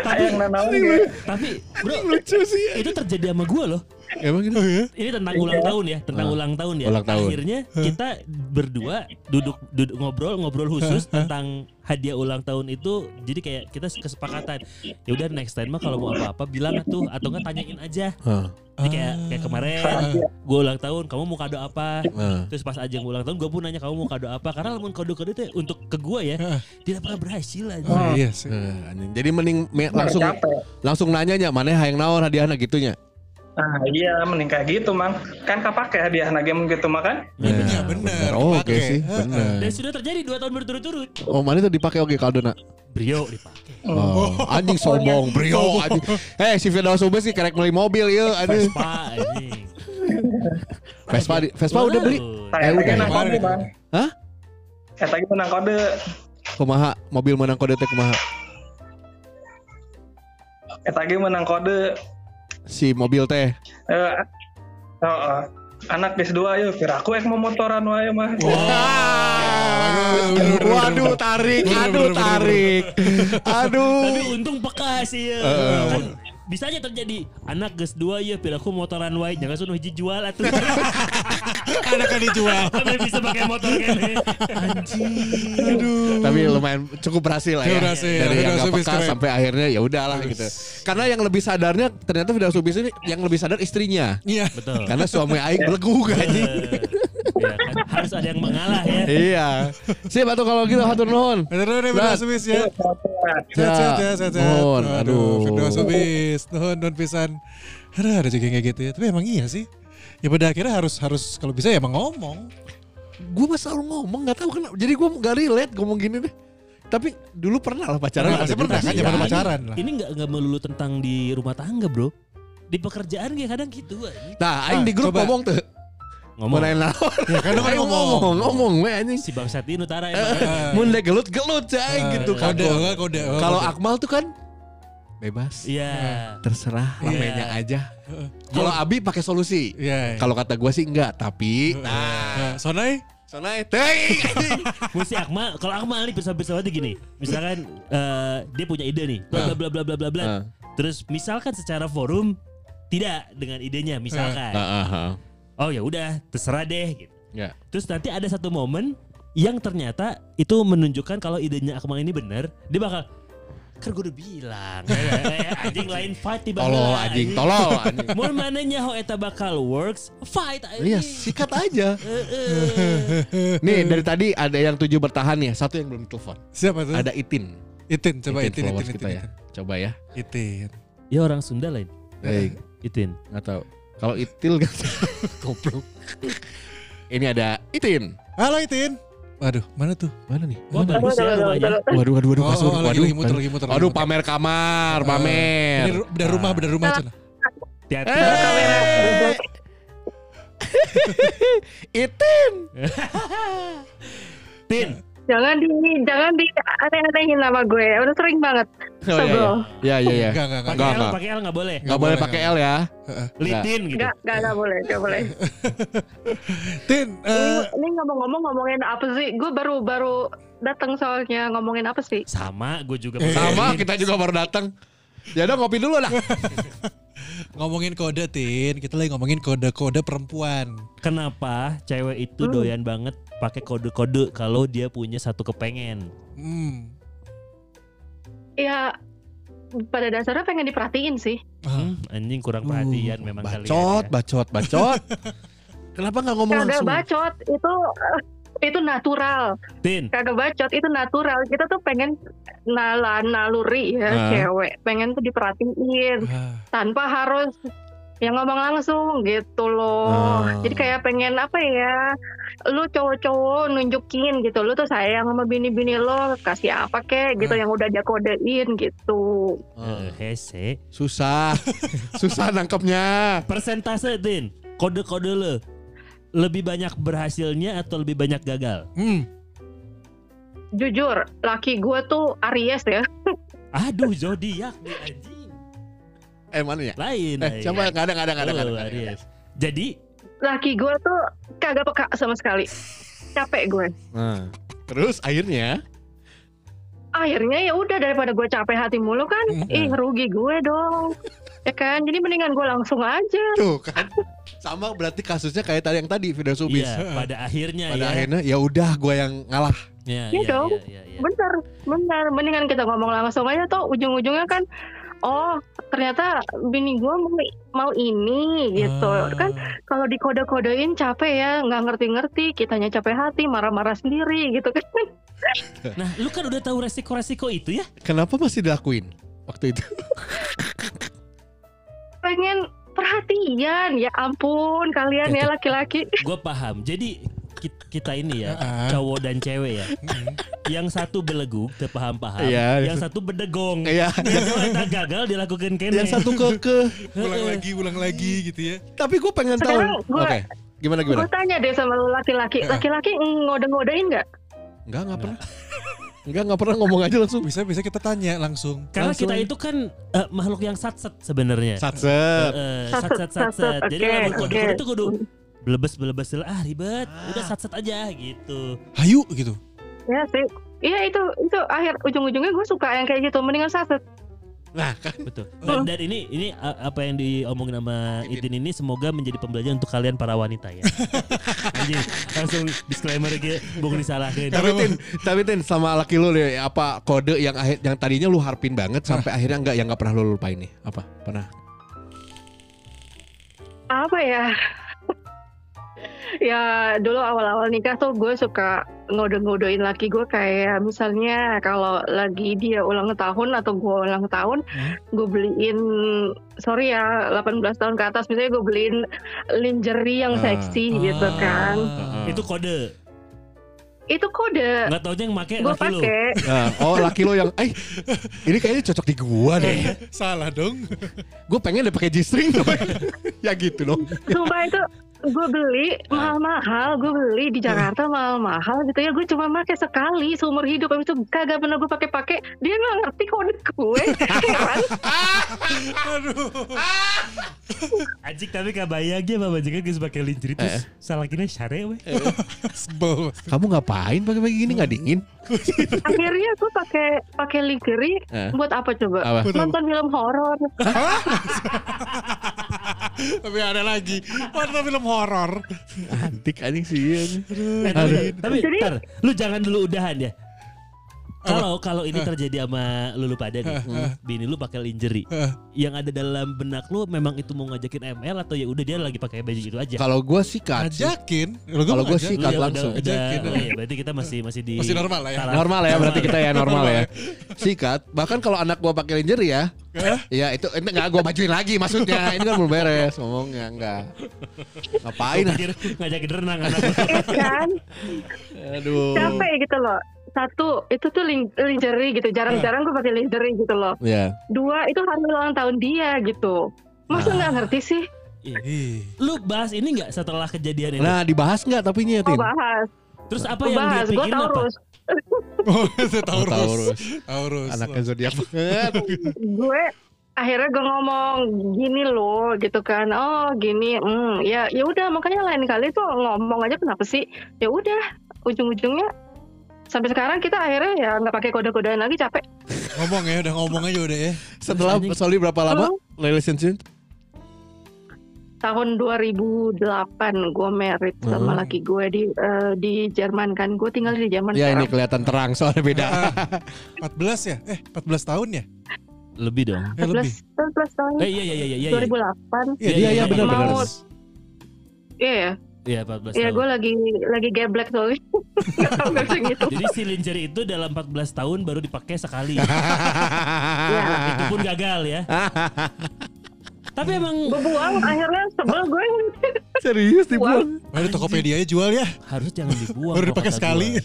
Ayang nanawe ge. Tapi bro, Lucu sih. itu terjadi sama gue loh. Emang gitu. Ini tentang ulang tahun ya, tentang Ah, ulang tahun ya. ulang tahun. Akhirnya kita berdua duduk duduk ngobrol ngobrol khusus tentang hadiah ulang tahun itu. Jadi kayak kita kesepakatan. Ya udah next time mah kalau mau apa-apa bilang tuh atau enggak tanyain aja. Hah. Jadi kayak kayak kemarin gue ulang tahun, kamu mau kado apa? Hah. Terus pas Ajeng ulang tahun gue pun nanya kamu mau kado apa? Karena lamun kado-kado itu untuk ke gue ya, tidak pernah berhasil aja. Oh, iya sih. Eh, anjing. Jadi mending me- langsung langsung nanyanya mana hayang naon hadiahna gitunya. Nah iya mending kayak gitu mang. Kan kapake hadiah nage gitu mah kan. Iya bener. Oh, oke dipakai. sih, bener. Dan sudah terjadi dua tahun berturut-turut. Oh, mana itu dipakai oge kaldona. Brio dipakai. Oh, anjing sombong, brio anjing. Eh, si Firdaus Ubes sih kerek beli mobil ya, anjing. Vespa anjing. Vespa, di- Vespa udah beli. Saya Eh, udah. menang kode Kemarin. bang. Hah? Saya lagi menang kode. Kumaha? Mobil menang kode teh kumaha? Saya lagi menang kode. Si mobil teh. Eh, oh, oh. anak des dua yuk. Kira aku yang mau motoran wae mah. Waduh, bener, Waduh, bener. tarik, aduh, tarik. Aduh. Tapi untung peka sih ya. Eh. Kan bisa aja terjadi anak ges dua ya piraku motoran wae jangan sunuh hiji jual atuh. Karena kan dijual. Tapi bisa pakai motor kan. Tapi lumayan cukup berhasil lah ya. Berhasil. Dari yang Firdaus gak peka keren. sampai akhirnya ya udahlah gitu. Karena yang lebih sadarnya ternyata Firdaus Subis ini yang lebih sadar istrinya. Iya. Betul. Karena suami aing belegu anjing. Ya kan harus ada yang mengalah ya. Iya. Siap atuh kalau gitu hatur nuhun. Bener bener Firdaus Subis ya. Sehat Ya, sehat ya sehat sehat. nuhun. Aduh, Aduh. Firdaus Subis, nuhun nuhun pisan. Aduh, ada juga yang kayak gitu ya. Tapi emang iya sih. Ya pada akhirnya harus harus kalau bisa ya emang ngomong. Gue mah selalu ngomong nggak tahu kenapa. Jadi gue nggak relate ngomong gini deh. Tapi dulu pernah lah pacaran. Ada pasti juga pernah kan, zaman Ya, pacaran lah. Ini nggak nggak melulu tentang di rumah tangga bro. Di pekerjaan kayak kadang gitu. Nah, aing di grup coba. ngomong tuh. Ngomong Mana naon? Ya kan lu kan ngomong. ngomong, ngomong, we anjing. si Bang Sati Nutara Eh, emang. Mun deh gelut gelut aing gitu kan. Kode, kode. Kalau Akmal tuh kan bebas. Iya. Terserah, Iya. ramenya aja. Kalau Abi pakai solusi. Iya. Kalau kata gua sih enggak, tapi Nah, Sonai Sonai teuing. Mesti Akmal, kalau Akmal nih bisa-bisa gini. Misalkan eh, dia punya ide nih, bla bla bla bla bla bla. Terus misalkan secara forum tidak dengan idenya, misalkan. Oh ya udah, terserah deh gitu. Ya. Terus nanti ada satu momen yang ternyata itu menunjukkan kalau idenya Akmal ini benar, dia bakal kan gue udah bilang eh, anjing lain fight tiba Tolol anjing, tolol anjing. Mau mananya ho eta bakal works fight Iya, anjing. sikat aja. Heeh. Nih dari tadi ada yang tujuh bertahan ya, satu yang belum telepon. siapa tuh? Ada Itin. Itin, coba Itin, Itin, kita ya. Coba ya. Itin. Ya orang Sunda lain. Baik, Itin. nggak tahu. Kalau Itil kan goblok. Ini ada Itin. Halo Itin. Waduh, mana tuh? Mana nih? Wah bagus ya rumahnya. Waduh, waduh, waduh, Oh, kasur. oh, waduh, lagi muter, waduh. lagi muter, Waduh, pamer kamar, Ini pamer. ru- bedah rumah, bedah rumah Cina. Hati-hati. Eh, Itin. Tin. Jangan di jangan di aneh-anehin nama gue. Udah sering banget. Oh, iya, Sebel. iya, iya, iya. Enggak, enggak, enggak. Pakai Enggak, L, enggak. pakai L nggak boleh. Nggak boleh pakai nggak L ya. Litin gitu. Enggak, enggak, enggak boleh, enggak boleh. Tin, eh, Ini ngomong-ngomong ngomongin apa sih? Gue baru baru datang soalnya ngomongin apa sih? Sama, gue juga. Sama, kita juga baru datang. Ya udah ngopi dulu lah. ngomongin kode Tin, kita lagi ngomongin kode-kode perempuan. Kenapa cewek itu Hmm. doyan banget pakai kode-kode kalau dia punya satu kepengen? Hmm. Ya pada dasarnya pengen diperhatiin sih. Hmm, anjing kurang perhatian memang bacot, kalian. ya. bacot, bacot. Kenapa nggak ngomong Kagak langsung? bacot itu itu natural. Tin, Kagak bacot itu natural. Kita tuh pengen nala naluri ya Ah. cewek. Pengen tuh diperhatiin Ah, tanpa harus yang ngomong langsung gitu loh. Ah. Jadi kayak pengen apa ya? Lu cowok-cowok nunjukin gitu. Lu tuh sayang sama bini-bini lo, kasih apa kek gitu Ah. yang udah dia kodein gitu. hese. Susah, susah nangkepnya. Persentase Tin, kode-kode lo lebih banyak berhasilnya atau lebih banyak gagal? Hmm. Jujur, laki gue tuh Aries ya. Aduh, zodiak nih anjing. Eh mana ya? Lain. Eh, coba nggak ada, nggak ada, nggak ada, nggak ada, Oh, nggak ada. Aries. Jadi Laki gue tuh kagak peka sama sekali. Capek gue. Nah, terus akhirnya Akhirnya ya udah daripada gue capek hati mulu kan, Hmm. ih rugi gue dong. Ya kan, jadi mendingan gue langsung aja. tuh kan sama berarti kasusnya kayak tadi yang tadi video subis. Iya, pada akhirnya Pada ya. akhirnya ya udah gue yang ngalah. Ya, Iya ya, dong. ya, ya, ya. Bener, bener. Mendingan kita ngomong langsung aja tuh ujung-ujungnya kan, oh ternyata bini gue mau, mau ini gitu. Ah. Kan kalau dikode-kodein capek ya, nggak ngerti-ngerti. Kitanya capek hati, marah-marah sendiri gitu kan. Nah, lu kan udah tahu resiko-resiko itu ya? Kenapa masih dilakuin waktu itu? Pengen perhatian, ya ampun kalian ya laki-laki. Gue paham. Jadi ki- kita ini ya, Ah. cowok dan cewek ya. yang satu beleguk, terpaham-paham. Iya. Yang satu bedegong. Iya. Yang satu gagal dilakukan kene. yang satu keke. Ulang lagi, ulang lagi gitu ya. Tapi gue pengen tahu. Sekarang Oke. gua- Gimana gimana? Gue tanya deh sama laki-laki, laki-laki ngode-ngodein nggak? Enggak, enggak pernah. Enggak, enggak pernah ngomong aja langsung. Bisa bisa kita tanya langsung. Karena Langsung. kita itu kan eh, makhluk yang satset sebenarnya. Satset. Eh, Satset, satset satset. satset, Jadi oke, lamun kode-kode oke. itu kudu belebes belebes ah ribet. Udah satset aja gitu. Hayu gitu. Ya sih. Iya itu itu akhir ujung-ujungnya gue suka yang kayak gitu. Mendingan saset. Nah, kan Betul. Dan, dan ini ini apa yang diomongin sama Itin. Itin ini semoga menjadi pembelajaran untuk kalian para wanita ya. Anjing, langsung disclaimer aja, bung disalahin. tapi Tin, tapi Tin sama laki lu nih, apa kode yang akhir yang tadinya lu harpin banget sampai akhirnya enggak yang enggak pernah lu lupain nih? Apa? Pernah? Apa ya? ya dulu awal-awal nikah tuh gue suka ngode-ngodein laki gue kayak misalnya kalau lagi dia ulang tahun atau gue ulang tahun gue beliin sorry ya 18 tahun ke atas misalnya gue beliin lingerie yang Ah. seksi gitu kan Itu kode. itu kode Nggak taunya yang make gue laki pakai Nah, oh laki lo yang eh ini kayaknya cocok di gua deh. Salah dong. Gue pengen deh pakai G-string ya gitu dong. sumpah itu gue beli mahal-mahal, gue beli di Jakarta mahal-mahal gitu ya. Gue cuma pakai sekali seumur hidup, habis itu kagak pernah gue pakai-pakai. Dia nggak ngerti kode gue. Heran. Anjing tapi kabayangnya Mbak Majikan geus pakai lingerie terus salah kira syare we. Sebel. Kamu ngapain pakai-pakai gini nggak dingin? Akhirnya gue pakai pakai lingerie Eh. buat apa coba? Apa? Nonton film horor. Tapi ada lagi. Warna film horor. Antik anjing sih. iya. Tapi, tapi lu jangan dulu udahan ya. Kalau kalau ini terjadi sama lu, lu pada nih, bini lu pakai lingerie, yang ada dalam benak lu memang itu mau ngajakin ML atau ya udah dia lagi pakai baju itu aja. Kalau sikat sih. Ajakin. Kalau gue Lu sih ya sikat udah- langsung. Udah, Ajakin. oh iya, berarti kita masih masih di Masih normal lah ya. taraf- Normal ya berarti kita ya normal ya. Sikat. Bahkan kalau anak gua pakai lingerie ya. Ya itu ini enggak gua bajuin lagi maksudnya. Ini kan belum beres ngomongnya enggak. Ngapain? Gua ngajakin renang anak. Eh kan, Aduh. capek gitu loh. Satu, itu tuh lin- lingerie gitu. Jarang-jarang gue pakai lingerie gitu loh. Ya. Dua, itu hari ulang tahun dia gitu. Masa nggak ngerti sih? Ih. Lu bahas ini nggak setelah kejadian itu? Nah, dibahas enggak tapi nya, Tin? bahas. Terus apa Gue yang dia bahas. Gue pikirin apa? Taurus. Oh, itu Taurus. Taurus. Taurus. Anaknya zodiak banget. gue akhirnya gue ngomong gini loh gitu kan oh gini hmm, ya ya udah makanya lain kali tuh ngomong aja kenapa sih ya udah ujung-ujungnya sampai sekarang kita akhirnya ya nggak pakai kode-kodean lagi capek Ngomong ya, udah ngomong aja udah ya. Setelah. Soli berapa lama relationship? tahun 2008 gue married sama Hmm. laki gue di eh, di Jerman kan gue tinggal di Jerman Ya ini sekarang. kelihatan terang soalnya beda. 14 ya? Eh, 14 tahun ya? Lebih dong. Eh, lebih. 14 14 tahun Eh iya iya iya iya. iya. 2008 Iya, iya, iya, benar Mau- benar. iya ya Iya 14 Iya tahun. gue lagi lagi geblek soalnya nggak tahu nggak bisa gitu Jadi si lingerie itu dalam 14 tahun baru dipakai sekali. ya itu pun gagal ya. Tapi emang gue buang akhirnya sebel gue Serius dibuang. Di Tokopedia aja jual ya? harus jangan dibuang. Baru dipakai sekali.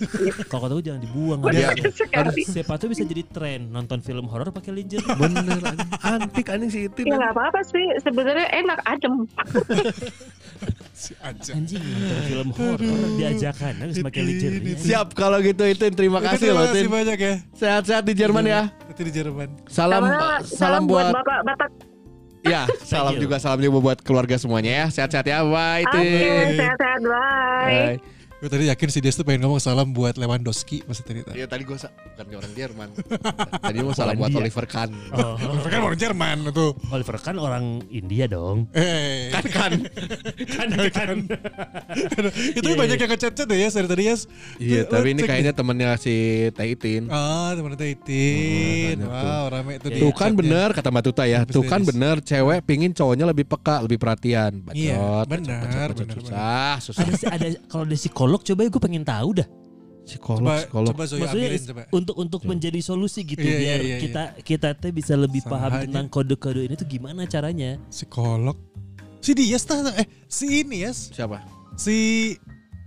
Kalau kata gue jangan dibuang. Baru Harus- dipakai sekali. harus- Siapa tuh bisa jadi tren nonton film horor pakai lingerie. Bener. Antik anjing si itu. ya nggak apa-apa sih sebenarnya enak adem Si aja. Anjing nonton film horor diajakan harus pakai lingerie. Siap kalau gitu itu terima kasih Terima loh kasih Tin. banyak ya. Sehat-sehat di Jerman ya. Itu di Jerman. Salam salam buat bapak batak ya, salam juga salam juga buat keluarga semuanya ya. Sehat-sehat ya. Bye oke Tin. sehat-sehat bye Bye. Gue tadi yakin si Des tuh pengen ngomong salam buat Lewandowski masa tadi. Iya tadi gue bukan orang Jerman. Tadi mau salam buat. Oliver Kahn. Oh, Kan orang Jerman tuh. Oliver kan orang India dong. Eh, Kan kan. Kan kan. itu Iya, banyak iya. yang ngechat chat ya dari tadi ya. Iya, tapi ini kayaknya temennya si Taitin. Ah, teman Taitin. Wow, rame itu di Tuh kan bener kata Mbak Tuta ya. Tuh kan bener cewek pingin cowoknya lebih peka, lebih perhatian. Iya, bacot, benar, susah, susah. ada kalau ada psikolog coba gue pengen tahu dah. Psikolog, Coba, psikolog. coba Zoya Maksudnya ambilin coba. untuk untuk menjadi solusi gitu iya, biar iya, iya. kita kita teh bisa lebih Sama paham aja. tentang kode-kode ini tuh gimana caranya. Psikolog. Si Dias tah eh si ini Yes. Siapa? Si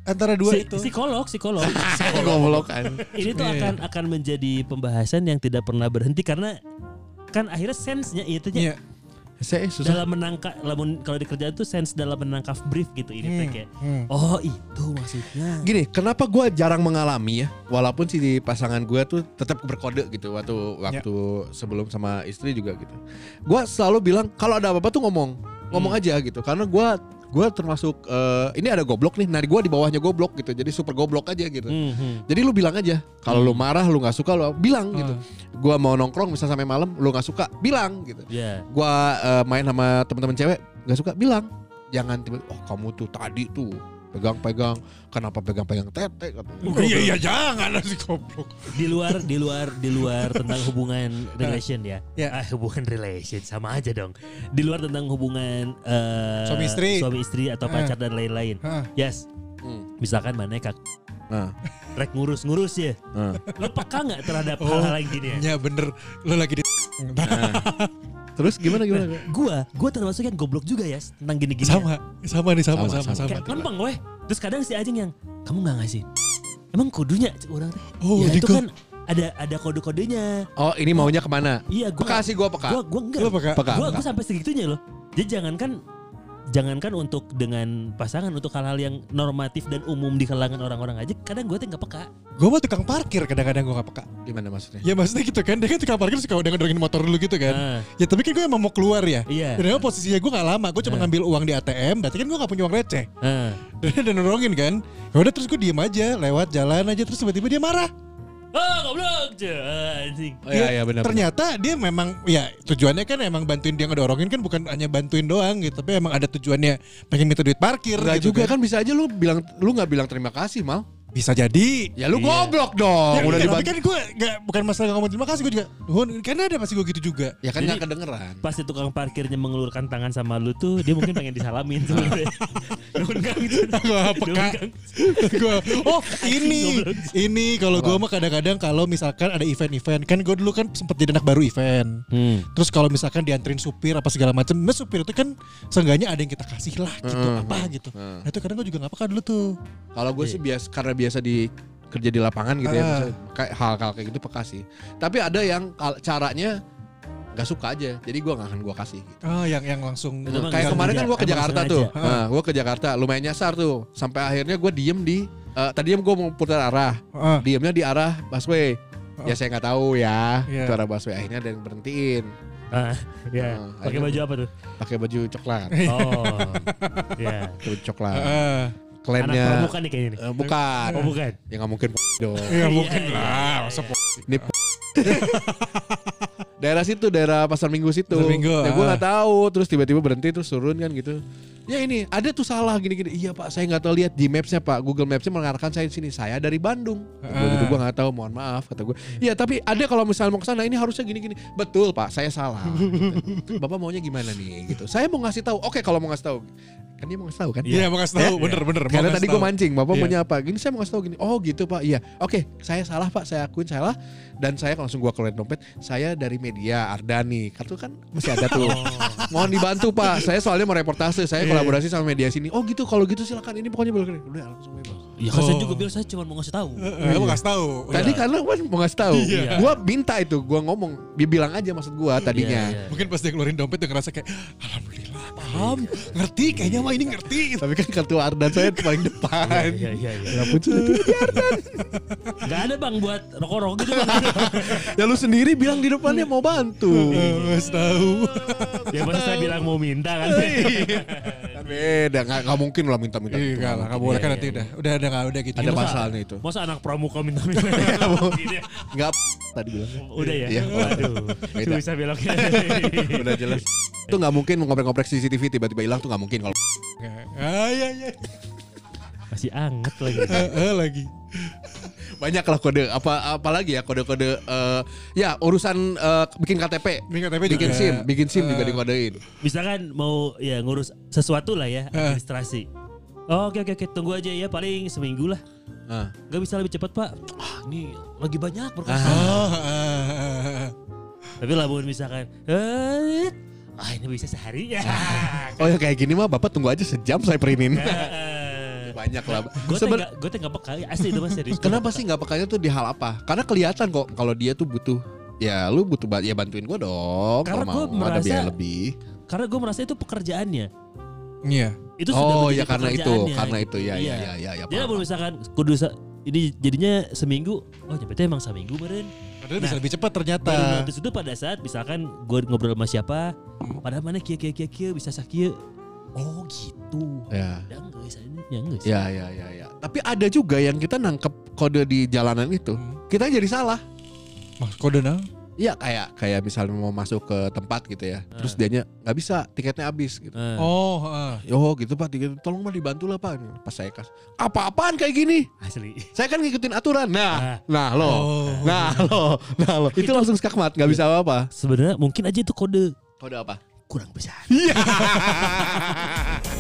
antara dua Si- itu. Psikolog, psikolog. Goblok kan. ini tuh Iya, akan akan menjadi pembahasan yang tidak pernah berhenti karena kan akhirnya sense-nya itu Iya. Saya susah. dalam menangkap lamun kalau di kerjaan tuh sense dalam menangkap brief gitu ini Hmm, kayak hmm. oh itu maksudnya Gini, kenapa gue jarang mengalami ya, walaupun si pasangan gue tuh tetap berkode gitu waktu waktu sebelum sama istri juga gitu. Gue selalu bilang kalau ada apa-apa tuh ngomong, ngomong aja gitu. Karena gue gue termasuk eh, ini ada goblok nih, nah gue di bawahnya goblok gitu, jadi super goblok aja gitu. Hmm, hmm. Jadi lu bilang aja, kalau lu marah, lu nggak suka, lu bilang gitu. Gua mau nongkrong bisa sampai malam, lu nggak suka, bilang gitu. ya Gua eh, main sama teman-teman cewek nggak suka, bilang. Jangan tiba, oh kamu tuh tadi tuh pegang-pegang, kenapa pegang-pegang tete? Kata. Iya iya jangan si goblok. di luar di luar di luar tentang hubungan relation ya. Ya. Ah, hubungan relation sama aja dong. Di luar tentang hubungan eh, Suami istri. suami istri atau Ah. pacar dan lain-lain. Hah. Yes. Hmm. Misalkan mana kak Nah, rek ngurus-ngurus ya. nah. Lo peka nggak terhadap Oh. hal-hal yang gini ya? Ya bener lu lagi di Terus gimana gimana? Gua, gua termasuk yang goblok juga ya tentang gini-gini. sama sama nih sama Sama, sama sama. Kayak lempeng weh. Terus kadang si Ajeng yang kamu nggak ngasih. Emang kudunya cik, orang teh. Oh, ya itu kan ada ada kode-kodenya. Oh ini maunya ke mana? Iya, gua Peka sih gua peka. Gua gua enggak. Lu peka? Peka. Gua, gua sampai segitunya loh. Jadi jangankan jangankan untuk dengan pasangan untuk hal-hal yang normatif dan umum di kalangan orang-orang aja kadang gue tuh nggak peka Gue mah tukang parkir kadang-kadang gue gak peka. Gimana maksudnya? Ya maksudnya gitu kan, dia kan tukang parkir suka udah ngedorongin motor dulu gitu kan. Ah. Ya tapi kan gue emang mau keluar ya. Iya. Dan emang posisinya gue gak lama, gue cuma Ah. ngambil uang di ATM, berarti kan gue gak punya uang receh. Ah. Dan nolongin kan. Ya udah terus gue diem aja, lewat jalan aja terus tiba-tiba dia marah. Oh goblok anjing Oh iya iya benar. Ternyata dia memang ya tujuannya kan emang bantuin dia ngedorongin kan bukan hanya bantuin doang gitu, tapi emang ada tujuannya pengen minta duit parkir Enggak gitu juga kan bisa aja lu bilang lu nggak bilang terima kasih mal. Bisa jadi. Ya lu Iya. goblok dong. Ya, udah tapi dibantu. kan gue gak, bukan masalah ngomong terima kasih gue juga. Nuhun, karena ada pasti gue gitu juga. Ya kan Jadi- nggak kedengeran. Pasti tukang parkirnya mengelurkan tangan sama lu tuh Dia mungkin pengen disalamin sebenarnya Nuhun Kang gitu. Gue peka. Gua- oh ini ini kalau gue mah kadang-kadang kalau misalkan ada event-event kan gue dulu kan sempet jadi anak baru event. Hmm. Terus kalau misalkan dianterin supir apa segala macam, nah supir itu kan seenggaknya ada yang kita kasih lah gitu Heeh, apa gitu. heeh. Nah itu kadang gue juga nggak peka dulu tuh. Kalau gue sih biasa karena biasa di kerja di lapangan gitu ya, Ah. kayak hal-hal kayak gitu peka sih. Tapi ada yang caranya nggak suka aja, jadi gue nggak akan gue kasih. Gitu. Oh yang yang langsung mah Kayak kemarin kan gue ke Jakarta tuh, nah, gue ke Jakarta lumayan nyasar tuh, sampai akhirnya gue diem di, eh, tadinya gue mau putar arah, Heeh. diemnya di arah busway. Ya saya nggak tahu ya, Iya. itu arah busway akhirnya ada yang berhentiin, Ah, ya. Ah, Pakai akhirnya- baju apa tuh? pakai baju coklat, Oh. ya. pakai baju coklat. Anak Klannya pramuka nih kayaknya nih. eh, bukan, Oh bukan. ya nggak mungkin dong. Ya mungkin Iya, lah. iya, masa iya. Ini daerah situ, daerah pasar minggu situ. Pasar Minggu, ya gue ah. nggak tahu, terus tiba-tiba berhenti terus turun kan gitu. Ya ini ada tuh salah gini-gini. Iya pak, saya nggak tahu lihat di mapsnya pak. Google Mapsnya mengarahkan saya di sini. Saya dari Bandung. Gue Ah. gitu gue nggak tahu. Mohon maaf kata gue. Iya tapi ada kalau misalnya mau ke sana ini harusnya gini-gini. Betul pak, saya salah. gitu. Bapak maunya gimana nih? Gitu. Saya mau ngasih tahu. Oke kalau mau ngasih tahu, kan dia mau ngasih tahu kan? Iya mau kasih tahu Ya? bener-bener. mau Karena ngasih tadi gue mancing, bapak Iya. maunya apa? Gini saya mau ngasih tahu gini. Oh gitu pak, iya. Oke, saya salah pak, saya akuin salah. Dan saya langsung gua keluarin dompet. Saya dari media Ardani. Kartu kan masih ada tuh. Mohon dibantu pak. Saya soalnya mau reportase. Saya Iya. kolaborasi sama media sini. Oh gitu, kalau gitu silakan. Ini pokoknya boleh. Udah langsung bebas. Ya kan saya Oh. juga bilang saya cuma mau ngasih tahu. Heeh, mau kasih tahu. Tadi karena kan mau ngasih tahu. Iya. Gua minta itu, gua ngomong, dia bilang aja maksud gua tadinya. Iya, iya. Mungkin pas dia keluarin dompet dia ngerasa kayak Alhamdulillah paham Ngerti kayaknya mah ini ngerti. Tapi kan kartu Ardan saya paling depan. Iya iya iya. Ya tuh. Gak ada bang buat rokok-rokok gitu bang. ya lu sendiri bilang di depannya mau bantu. Mas tahu ya masa saya bilang mau minta kan. Kan beda, nggak nggak mungkin lah minta-minta. Iya gitu. enggak lah Gak boleh kan Iya, nanti iya. udah Udah udah gak udah gitu Ada pasalnya itu. Masa anak pramuka minta-minta. Nggak tadi bilang. Udah ya. Iya. Waduh. Susah beloknya. Udah jelas. Itu nggak mungkin ngoprek-ngoprek CCTV tiba-tiba hilang tuh nggak mungkin kalau Ah iya iya Masih anget lagi. Eh, eh, lagi banyak lah kode apa apalagi ya kode-kode eh, ya urusan eh, bikin KTP, Bikin KTP bikin juga. SIM, bikin SIM juga Eh. dikodein. Misalkan mau ya ngurus sesuatu lah ya administrasi. Oh, oke oke oke tunggu aja ya paling seminggu lah. Nah, Gak bisa lebih cepat pak. Ah ini lagi banyak berkas. Ah, ah. Tapi lah bukan misalkan. Eh, ah ini bisa sehari ya. oh ya kayak gini mah bapak tunggu aja sejam saya printin. Eh, banyak lah. Gue Seben- gue teh nggak peka asli itu mas serius. Kenapa sih nggak pekanya tuh di hal apa? Karena kelihatan kok kalau dia tuh butuh ya lu butuh ya bantuin gua dong. Karena gua mau ada merasa- biaya lebih. Karena gue merasa itu pekerjaannya. Iya Itu sudah Oh ya karena itu, karena itu ya Iya. ya ya ya. ya Jadi paham. kalau misalkan kudu ini jadinya seminggu, oh nyampe emang seminggu beren. Padahal bisa Nah, lebih cepat ternyata Baru notice itu pada saat misalkan gue ngobrol sama siapa, padahal mana kia kia kia kia bisa sakia. Oh gitu. Ya. Ya guys, ya. Ya ya ya ya. Tapi ada juga yang kita nangkep kode di jalanan itu, Hmm. kita jadi salah. Mas kode nah Iya kayak kayak misalnya mau masuk ke tempat gitu ya, terus dianya nggak bisa, tiketnya habis gitu. Eh, Oh ah. Yo gitu pak, tiket tolong mah dibantu lah pak. Pas saya kas, apa-apaan kayak gini? asli. Saya kan ngikutin aturan. Nah, nah lo, Oh. nah lo, nah lo. Itu langsung skakmat, nggak bisa apa-apa. Sebenarnya mungkin aja itu kode Kode apa? kurang besar. Iya.